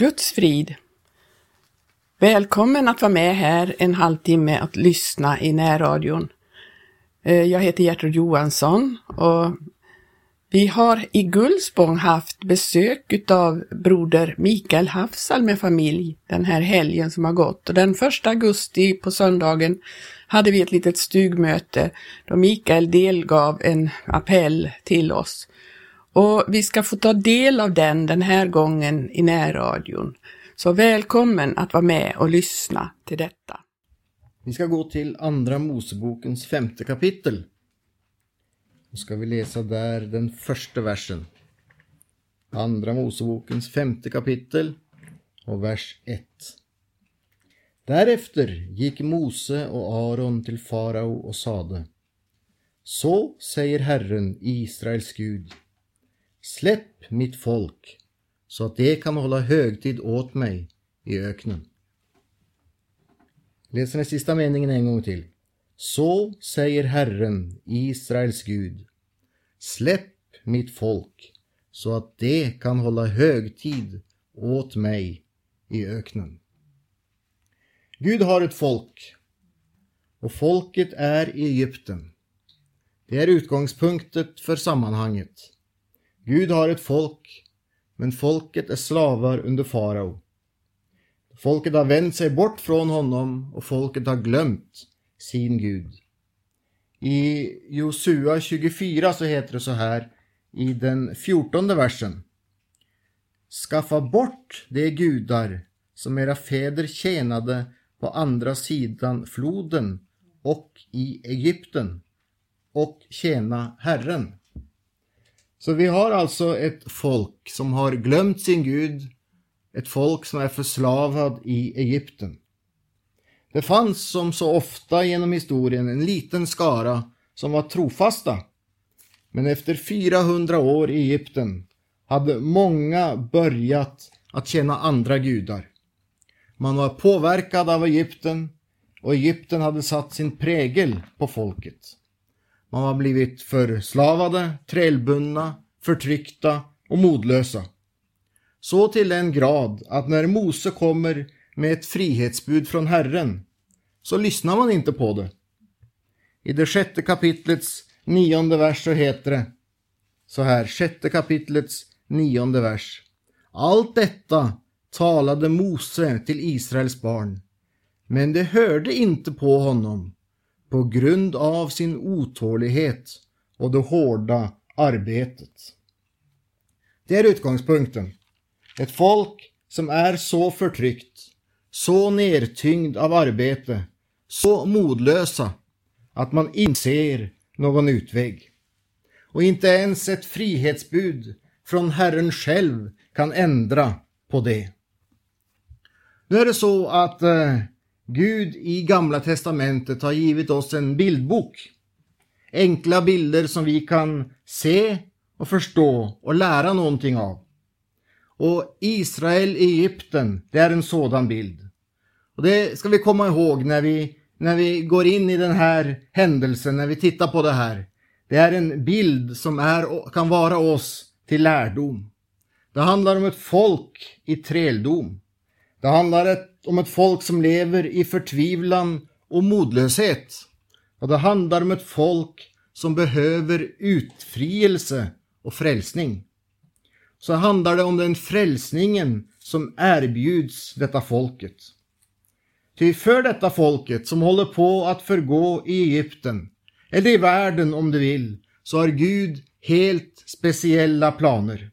Guds frid. Välkommen att vara med här en halvtimme att lyssna i närradion. Eh, jag heter Gertrud Johansson och vi har i Gullspång haft besök av broder Mikael Hafsal med familj den här helgen som har gått. Och den första augusti på söndagen hade vi ett litet stugmöte då Mikael delgav en appell till oss. Och vi ska få ta del av den den här gången i närradion. Så välkommen att vara med och lyssna till detta. Vi ska gå till Andra Mosebokens femte kapitel. Då ska vi läsa där den första versen. Andra Mosebokens femte kapitel och vers 1. Därefter gick Mose och Aron till farao och sade Så säger Herren, Israels Gud. Släpp mitt folk så att det kan hålla högtid åt mig i öknen. Läs den sista meningen en gång till. Så säger Herren, Israels Gud. Släpp mitt folk så att det kan hålla högtid åt mig i öknen. Gud har ett folk och folket är Egypten. Det är utgångspunktet för sammanhanget. Gud har ett folk, men folket är slavar under farao. Folket har vänt sig bort från honom och folket har glömt sin Gud. I Josua 24 så heter det så här i den fjortonde versen. Skaffa bort de gudar som era fäder tjänade på andra sidan floden och i Egypten och tjäna Herren. Så vi har alltså ett folk som har glömt sin Gud, ett folk som är förslavad i Egypten. Det fanns som så ofta genom historien en liten skara som var trofasta. Men efter 400 år i Egypten hade många börjat att känna andra gudar. Man var påverkad av Egypten och Egypten hade satt sin prägel på folket. Man har blivit förslavade, trälbundna, förtryckta och modlösa. Så till den grad att när Mose kommer med ett frihetsbud från Herren så lyssnar man inte på det. I det sjätte kapitlets nionde vers så heter det så här, sjätte kapitlets nionde vers. Allt detta talade Mose till Israels barn, men de hörde inte på honom på grund av sin otålighet och det hårda arbetet. Det är utgångspunkten. Ett folk som är så förtryckt, så nedtyngd av arbete, så modlösa att man inser någon utväg. Och inte ens ett frihetsbud från Herren själv kan ändra på det. Nu är det så att eh, Gud i Gamla Testamentet har givit oss en bildbok. Enkla bilder som vi kan se och förstå och lära någonting av. Och Israel i Egypten, det är en sådan bild. Och det ska vi komma ihåg när vi, när vi går in i den här händelsen, när vi tittar på det här. Det är en bild som är, kan vara oss till lärdom. Det handlar om ett folk i träldom. Det handlar om ett folk som lever i förtvivlan och modlöshet. Och det handlar om ett folk som behöver utfrielse och frälsning. Så handlar det om den frälsningen som erbjuds detta folket. Ty för detta folket som håller på att förgå i Egypten, eller i världen om du vill, så har Gud helt speciella planer.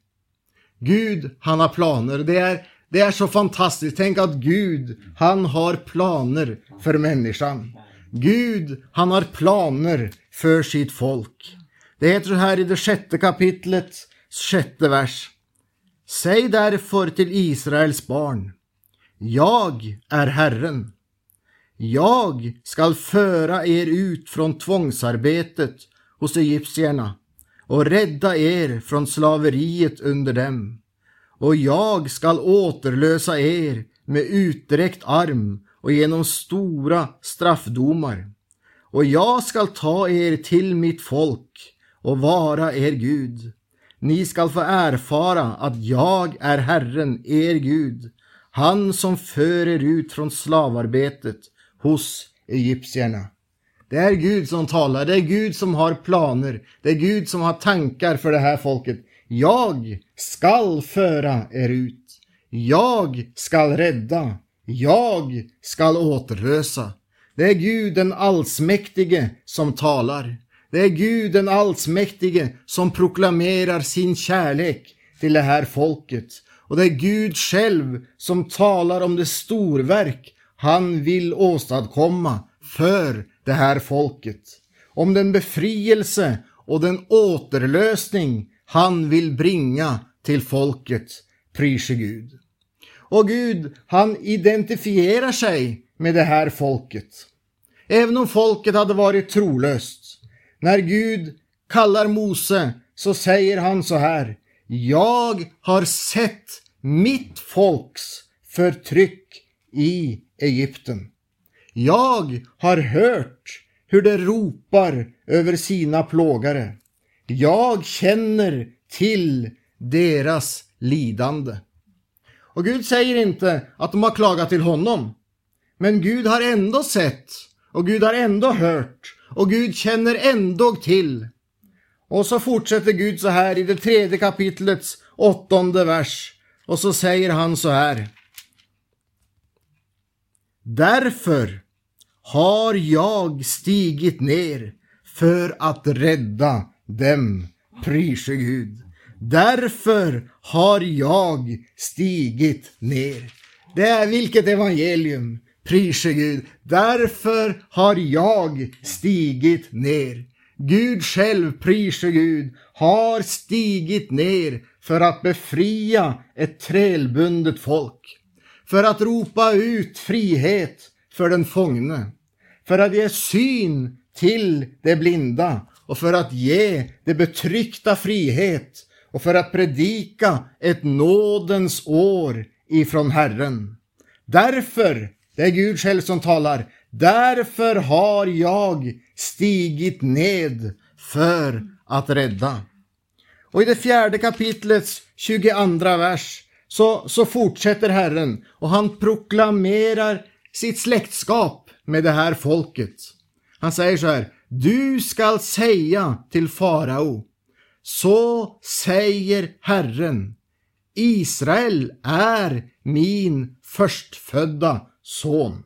Gud, han har planer. Det är, det är så fantastiskt. Tänk att Gud, han har planer för människan. Gud, han har planer för sitt folk. Det heter så här i det sjätte kapitlet, sjätte vers. Säg därför till Israels barn. Jag är Herren. Jag skall föra er ut från tvångsarbetet hos egyptierna och rädda er från slaveriet under dem. Och jag skall återlösa er med utsträckt arm och genom stora straffdomar. Och jag skall ta er till mitt folk och vara er Gud. ni skall få erfara att jag är Herren, er Gud, han som för er ut från slavarbetet hos egyptierna. Det är Gud som talar, det är Gud som har planer, det är Gud som har tankar för det här folket. Jag skall föra er ut. Jag skall rädda. Jag skall återlösa. Det är Gud den allsmäktige som talar. Det är Gud den allsmäktige som proklamerar sin kärlek till det här folket. Och det är Gud själv som talar om det storverk han vill åstadkomma för det här folket. Om den befrielse och den återlösning han vill bringa till folket. Prise Gud. Och Gud, han identifierar sig med det här folket. Även om folket hade varit trolöst. När Gud kallar Mose så säger han så här. Jag har sett mitt folks förtryck i Egypten. Jag har hört hur det ropar över sina plågare. Jag känner till deras lidande. Och Gud säger inte att de har klagat till honom. Men Gud har ändå sett och Gud har ändå hört och Gud känner ändå till. Och så fortsätter Gud så här i det tredje kapitlets åttonde vers. Och så säger han så här. Därför har jag stigit ner för att rädda dem, prise Gud. Därför har jag stigit ner. Det är vilket evangelium, prise Gud. Därför har jag stigit ner. Gud själv, prise Gud, har stigit ner för att befria ett trälbundet folk. För att ropa ut frihet för den fångne. För att ge syn till de blinda och för att ge det betryckta frihet och för att predika ett nådens år ifrån Herren. Därför, det är Gud själv som talar, därför har jag stigit ned för att rädda. Och i det fjärde kapitlets 22 vers så, så fortsätter Herren och han proklamerar sitt släktskap med det här folket. Han säger så här, du skall säga till farao, så säger Herren, Israel är min förstfödda son.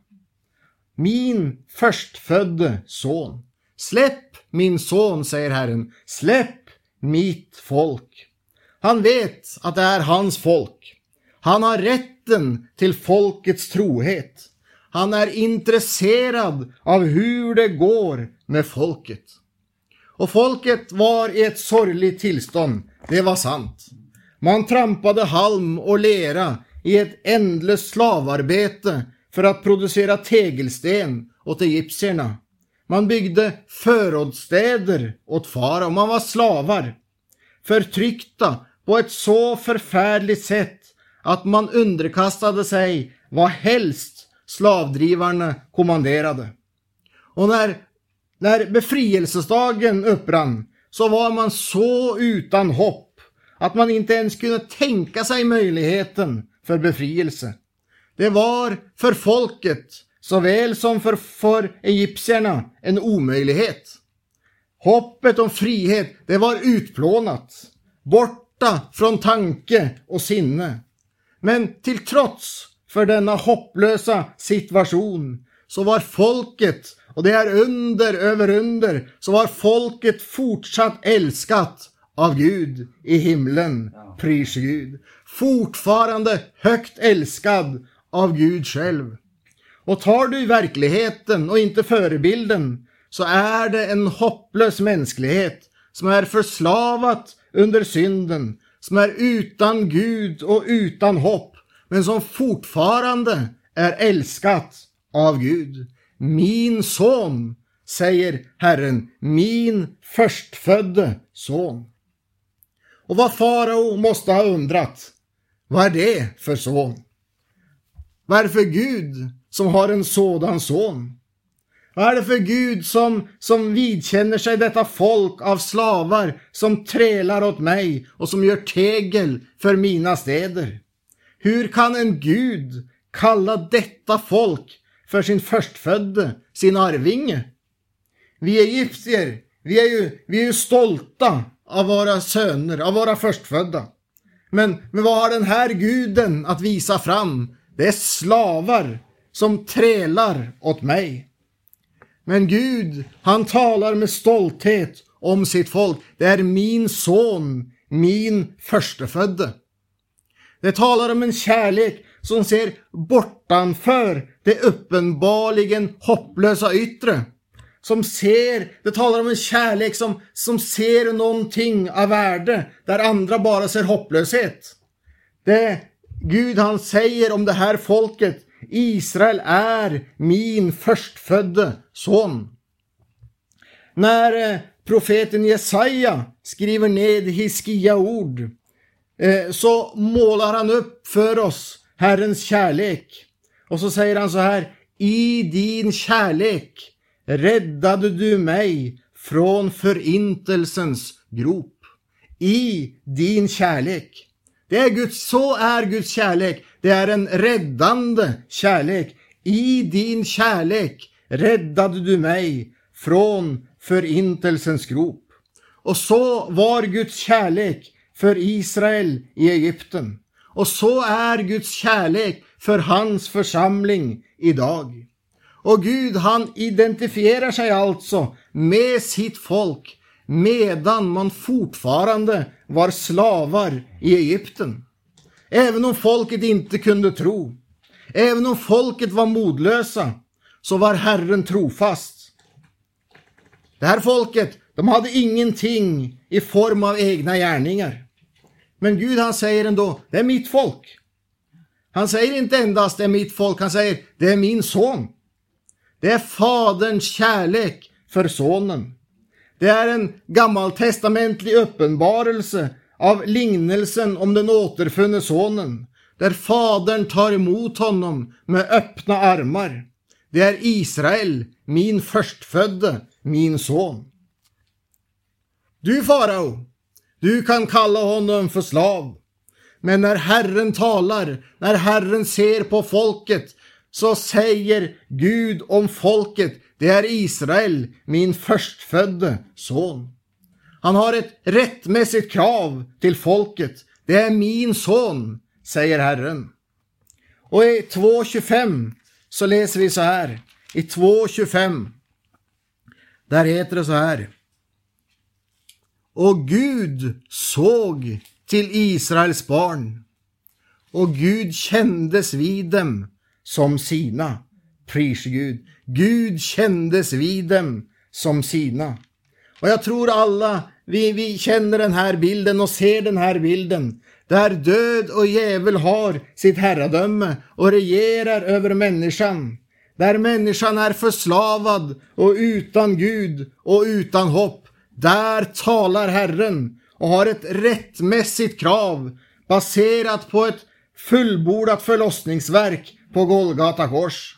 Min förstfödde son. Släpp min son, säger Herren, släpp mitt folk. Han vet att det är hans folk. Han har rätten till folkets trohet. Han är intresserad av hur det går med folket. Och folket var i ett sorgligt tillstånd, det var sant. Man trampade halm och lera i ett ändlöst slavarbete för att producera tegelsten åt egyptierna. Man byggde förrådsstäder åt farao, man var slavar. Förtryckta på ett så förfärligt sätt att man underkastade sig vad helst slavdrivarna kommanderade. Och när, när befrielsesdagen upprann så var man så utan hopp att man inte ens kunde tänka sig möjligheten för befrielse. Det var för folket såväl som för, för egyptierna en omöjlighet. Hoppet om frihet, det var utplånat, borta från tanke och sinne. Men till trots för denna hopplösa situation så var folket, och det är under över under, så var folket fortsatt älskat av Gud i himlen, pris Gud. Fortfarande högt älskad av Gud själv. Och tar du verkligheten och inte förebilden så är det en hopplös mänsklighet som är förslavat under synden, som är utan Gud och utan hopp, men som fortfarande är älskat av Gud. Min son, säger Herren, min förstfödde son. Och vad farao måste ha undrat, vad är det för son? Varför Gud som har en sådan son? Vad är det för Gud som, som vidkänner sig detta folk av slavar som trälar åt mig och som gör tegel för mina städer? Hur kan en Gud kalla detta folk för sin förstfödde, sin arvinge? Vi egyptier, vi är ju, vi är ju stolta av våra söner, av våra förstfödda. Men, men vad har den här guden att visa fram? Det är slavar som trälar åt mig. Men Gud, han talar med stolthet om sitt folk. Det är min son, min förstefödde. Det talar om en kärlek som ser bortanför det uppenbarligen hopplösa yttre. Som ser, det talar om en kärlek som, som ser någonting av värde där andra bara ser hopplöshet. Det Gud han säger om det här folket, Israel är min förstfödde son. När eh, profeten Jesaja skriver ned Hiskia ord eh, så målar han upp för oss Herrens kärlek. Och så säger han så här, i din kärlek räddade du mig från förintelsens grop. I din kärlek. Det är Guds, så är Guds kärlek. Det är en räddande kärlek. I din kärlek räddade du mig från förintelsens grop. Och så var Guds kärlek för Israel i Egypten. Och så är Guds kärlek för hans församling idag. Och Gud han identifierar sig alltså med sitt folk medan man fortfarande var slavar i Egypten. Även om folket inte kunde tro, även om folket var modlösa, så var Herren trofast. Det här folket, de hade ingenting i form av egna gärningar. Men Gud han säger ändå, det är mitt folk. Han säger inte endast det är mitt folk, han säger det är min son. Det är faderns kärlek för sonen. Det är en gammaltestamentlig uppenbarelse av lignelsen om den återfunne sonen, där fadern tar emot honom med öppna armar. Det är Israel, min förstfödde, min son. Du farao, du kan kalla honom för slav. Men när Herren talar, när Herren ser på folket, så säger Gud om folket, det är Israel, min förstfödde son. Han har ett rättmässigt krav till folket. Det är min son, säger Herren. Och i 2.25 så läser vi så här. I 2.25 där heter det så här. Och Gud såg till Israels barn och Gud kändes vid dem som sina. Pris Gud. Gud kändes vid dem som sina. Och jag tror alla vi, vi känner den här bilden och ser den här bilden. Där död och djävul har sitt herradöme och regerar över människan. Där människan är förslavad och utan Gud och utan hopp. Där talar Herren och har ett rättmässigt krav baserat på ett fullbordat förlossningsverk på Golgata kors.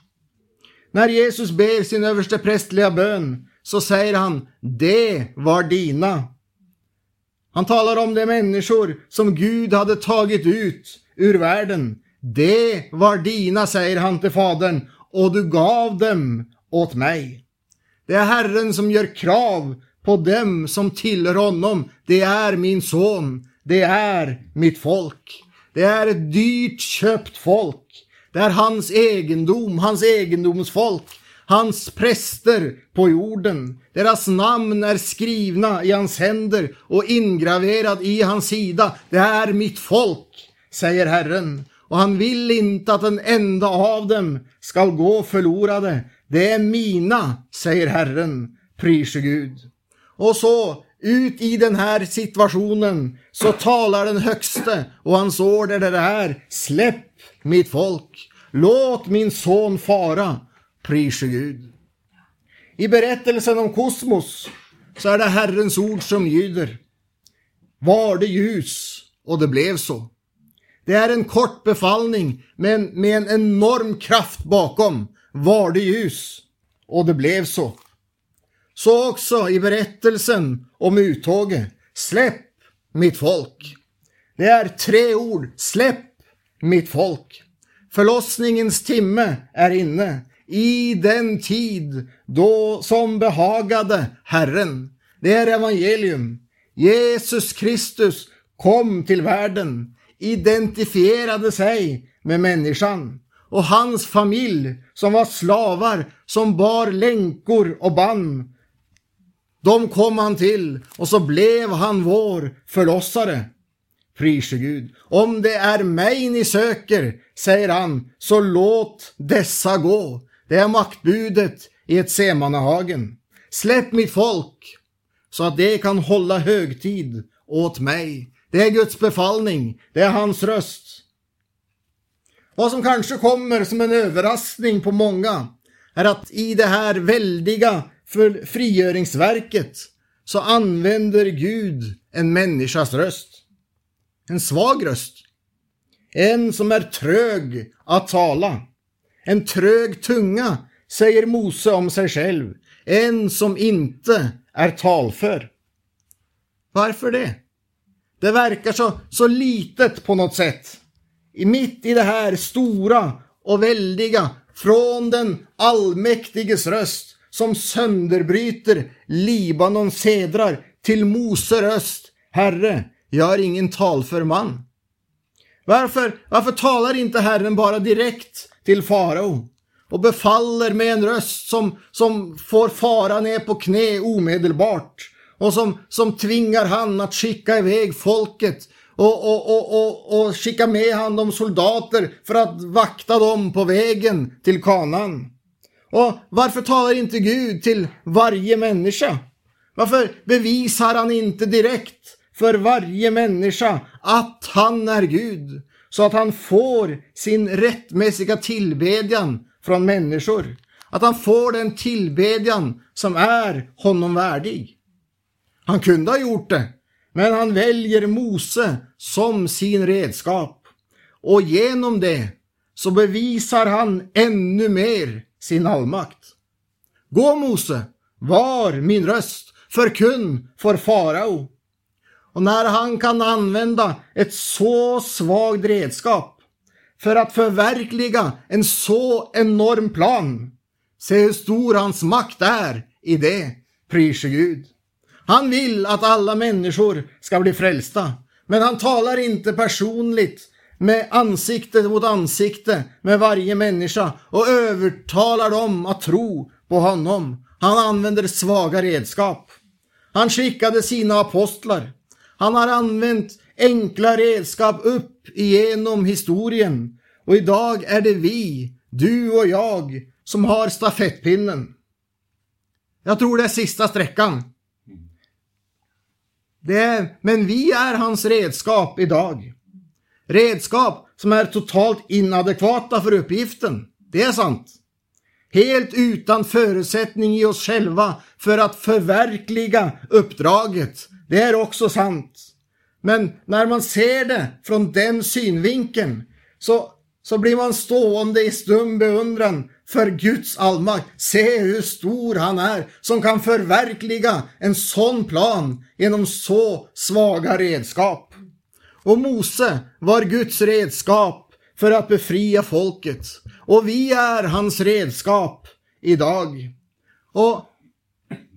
När Jesus ber sin överste prästliga bön så säger han det var dina. Han talar om de människor som Gud hade tagit ut ur världen. Det var dina, säger han till Fadern, och du gav dem åt mig. Det är Herren som gör krav på dem som tillhör honom. Det är min son. Det är mitt folk. Det är ett dyrt köpt folk. Det är hans egendom, hans egendomsfolk, hans präster på jorden. Deras namn är skrivna i hans händer och ingraverad i hans sida. Det är mitt folk, säger Herren. Och han vill inte att en enda av dem skall gå förlorade. Det är mina, säger Herren. Prise Gud. Och så ut i den här situationen så talar den högste och hans order är det här. Släpp mitt folk. Låt min son fara. Prise Gud. I berättelsen om kosmos så är det Herrens ord som ljuder. Var det ljus och det blev så. Det är en kort befallning men med en enorm kraft bakom. Var det ljus och det blev så. Så också i berättelsen om uttåget. Släpp mitt folk. Det är tre ord. Släpp mitt folk. Förlossningens timme är inne. I den tid då som behagade Herren. Det är evangelium. Jesus Kristus kom till världen, identifierade sig med människan och hans familj som var slavar som bar länkor och band. De kom han till och så blev han vår förlossare. Prise Gud. Om det är mig ni söker, säger han, så låt dessa gå. Det är maktbudet i ett Semanahagen. Släpp mitt folk så att det kan hålla högtid åt mig. Det är Guds befallning, det är hans röst. Vad som kanske kommer som en överraskning på många är att i det här väldiga för frigöringsverket så använder Gud en människas röst. En svag röst. En som är trög att tala. En trög tunga, säger Mose om sig själv. En som inte är talför. Varför det? Det verkar så, så litet på något sätt. I mitt i det här stora och väldiga från den allmäktiges röst som sönderbryter Libanons sedrar till Mose röst. Herre, jag är ingen talför man. Varför, varför talar inte Herren bara direkt till farao och befaller med en röst som, som får fara ner på knä omedelbart och som, som tvingar han att skicka iväg folket och, och, och, och, och skicka med han de soldater för att vakta dem på vägen till kanan. Och varför talar inte Gud till varje människa? Varför bevisar han inte direkt för varje människa att han är Gud så att han får sin rättmässiga tillbedjan från människor? Att han får den tillbedjan som är honom värdig. Han kunde ha gjort det, men han väljer Mose som sin redskap. Och genom det så bevisar han ännu mer sin allmakt. Gå Mose, var min röst, förkunn för farao. Och när han kan använda ett så svagt redskap för att förverkliga en så enorm plan, se hur stor hans makt är i det, prise Gud. Han vill att alla människor ska bli frälsta. Men han talar inte personligt med ansikte mot ansikte med varje människa och övertalar dem att tro på honom. Han använder svaga redskap. Han skickade sina apostlar. Han har använt enkla redskap upp igenom historien. Och idag är det vi, du och jag, som har stafettpinnen. Jag tror det är sista sträckan. Det är, men vi är hans redskap idag. Redskap som är totalt inadekvata för uppgiften. Det är sant. Helt utan förutsättning i oss själva för att förverkliga uppdraget. Det är också sant. Men när man ser det från den synvinkeln så, så blir man stående i stum beundran för Guds allmakt. Se hur stor han är som kan förverkliga en sån plan genom så svaga redskap. Och Mose var Guds redskap för att befria folket. Och vi är hans redskap idag. Och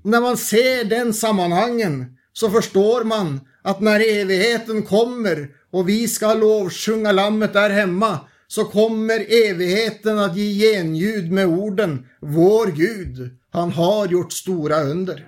när man ser den sammanhangen så förstår man att när evigheten kommer och vi ska lovsjunga lammet där hemma så kommer evigheten att ge genljud med orden Vår Gud, han har gjort stora under.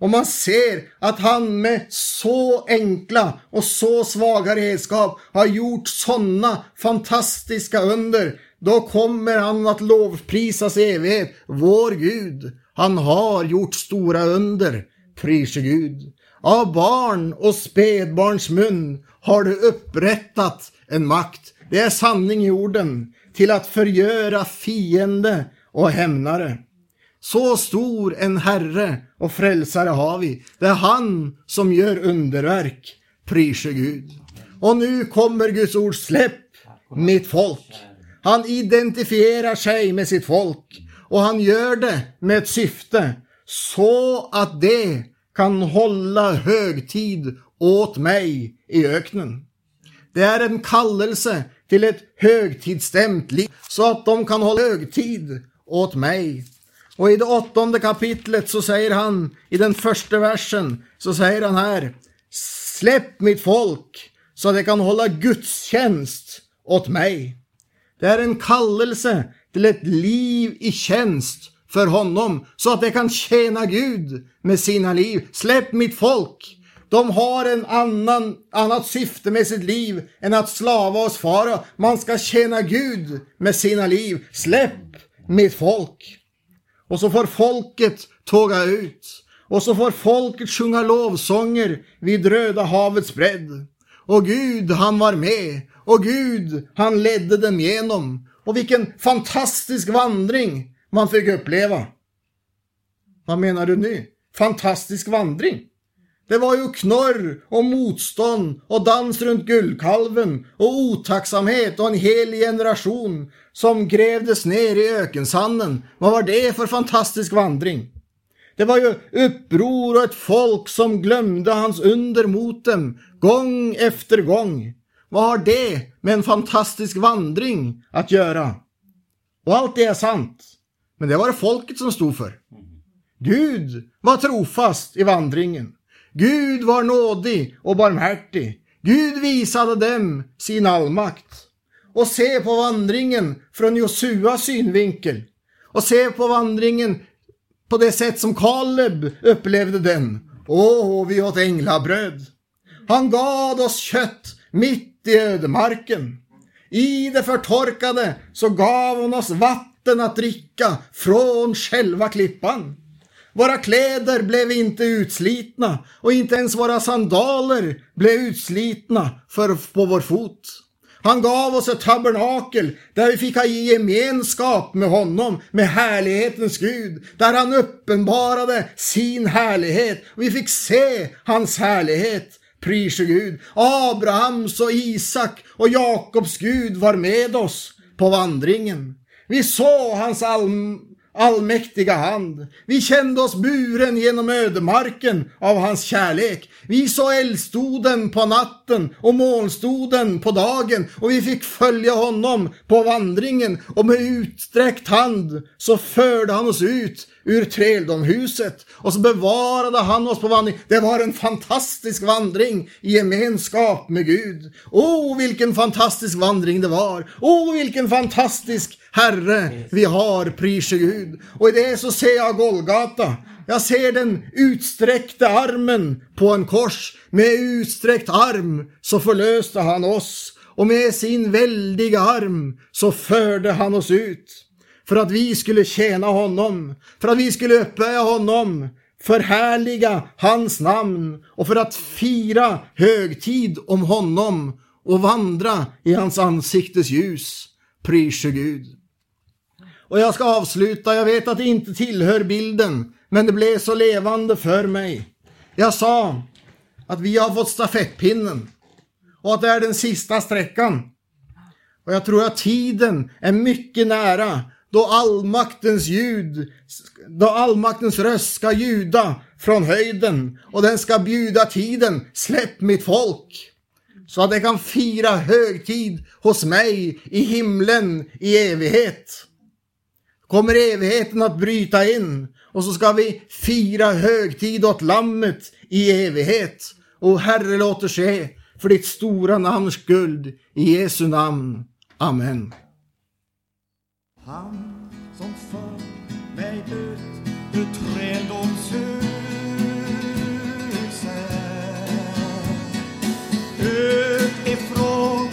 Och man ser att han med så enkla och så svaga redskap har gjort sådana fantastiska under. Då kommer han att lovprisas i evighet. Vår Gud, han har gjort stora under. Prise Gud. Av barn och spädbarns mun har du upprättat en makt det är sanning i orden till att förgöra fiende och hämnare. Så stor en Herre och frälsare har vi. Det är han som gör underverk. Prise Gud. Och nu kommer Guds ord, släpp mitt folk. Han identifierar sig med sitt folk Och han gör det med ett syfte så att det kan hålla högtid åt mig i öknen. Det är en kallelse till ett högtidsstämt liv så att de kan hålla högtid åt mig. Och i det åttonde kapitlet så säger han i den första versen så säger han här Släpp mitt folk så att de kan hålla gudstjänst åt mig. Det är en kallelse till ett liv i tjänst för honom så att de kan tjäna Gud med sina liv. Släpp mitt folk. De har en annan, annat syfte med sitt liv än att slava oss fara. Man ska tjäna Gud med sina liv. Släpp mitt folk. Och så får folket tåga ut. Och så får folket sjunga lovsånger vid Röda havets bredd. Och Gud, han var med. Och Gud, han ledde dem genom. Och vilken fantastisk vandring man fick uppleva. Vad menar du nu? Fantastisk vandring? Det var ju knorr och motstånd och dans runt guldkalven och otacksamhet och en hel generation som grävdes ner i ökensanden. Vad var det för fantastisk vandring? Det var ju uppror och ett folk som glömde hans under mot dem, gång efter gång. Vad har det med en fantastisk vandring att göra? Och allt det är sant. Men det var det folket som stod för. Gud var trofast i vandringen. Gud var nådig och barmhärtig. Gud visade dem sin allmakt. Och se på vandringen från Josuas synvinkel. Och se på vandringen på det sätt som Kaleb upplevde den. Åh, vi åt änglabröd. Han gav oss kött mitt i ödemarken. I det förtorkade så gav hon oss vatten att dricka från själva klippan. Våra kläder blev inte utslitna och inte ens våra sandaler blev utslitna för på vår fot. Han gav oss ett tabernakel där vi fick ha gemenskap med honom, med härlighetens Gud, där han uppenbarade sin härlighet. Vi fick se hans härlighet. Prise Gud. Abrahams och Isak och Jakobs Gud var med oss på vandringen. Vi såg hans all allmäktiga hand. Vi kände oss buren genom ödemarken av hans kärlek. Vi såg eldstoden på natten och molnstoden på dagen och vi fick följa honom på vandringen och med utsträckt hand så förde han oss ut ur träldomhuset och så bevarade han oss på vandring. Det var en fantastisk vandring i gemenskap med Gud. Åh, oh, vilken fantastisk vandring det var! Åh, oh, vilken fantastisk Herre vi har, prise Gud. Och i det så ser jag Golgata. Jag ser den utsträckta armen på en kors. Med utsträckt arm så förlöste han oss och med sin väldiga arm så förde han oss ut för att vi skulle tjäna honom, för att vi skulle upphöja honom, förhärliga hans namn och för att fira högtid om honom och vandra i hans ansiktes ljus. Prise Gud. Och jag ska avsluta, jag vet att det inte tillhör bilden, men det blev så levande för mig. Jag sa att vi har fått stafettpinnen och att det är den sista sträckan. Och jag tror att tiden är mycket nära då allmaktens ljud, då allmaktens röst ska ljuda från höjden och den ska bjuda tiden, släpp mitt folk. Så att det kan fira högtid hos mig i himlen i evighet. Kommer evigheten att bryta in och så ska vi fira högtid åt lammet i evighet. Och Herre låt ske för ditt stora namns skuld i Jesu namn. Amen. Han som för mig ut ur träldomshuset utifrån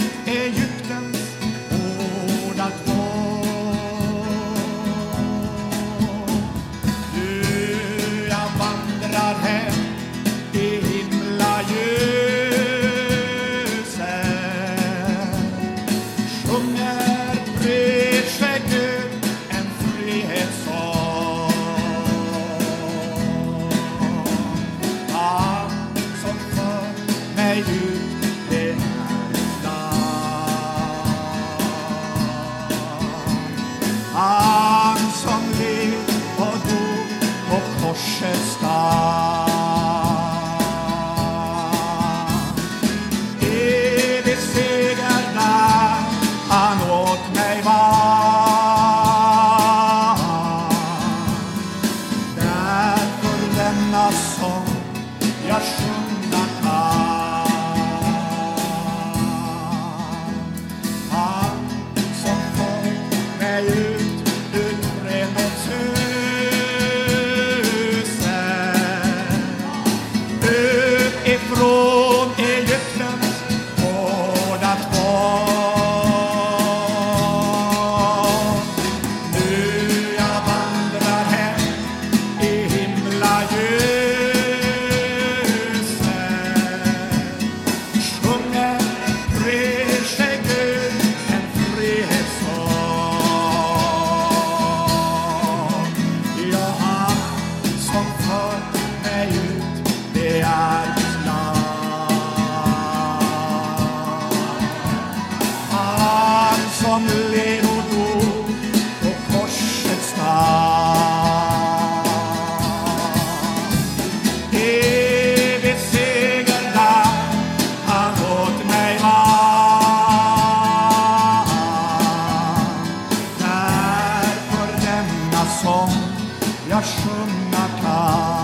yaşına kadar.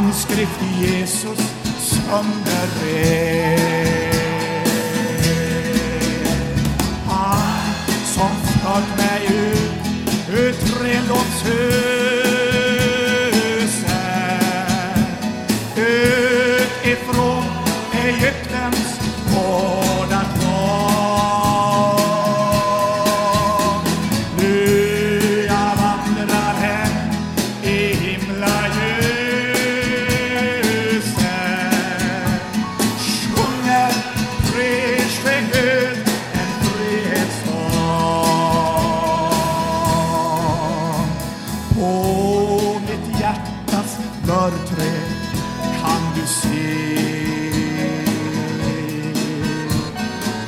handskrift Jesus som beredd. förträd kan du se.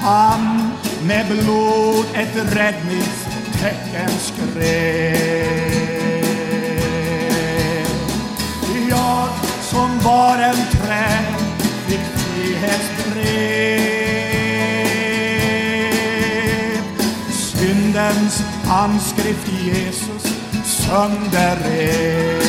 Han med blod ett räddningstecken skrev. Jag som var en träd fick frihetsbrev. Syndens handskrift Jesus sönderrev.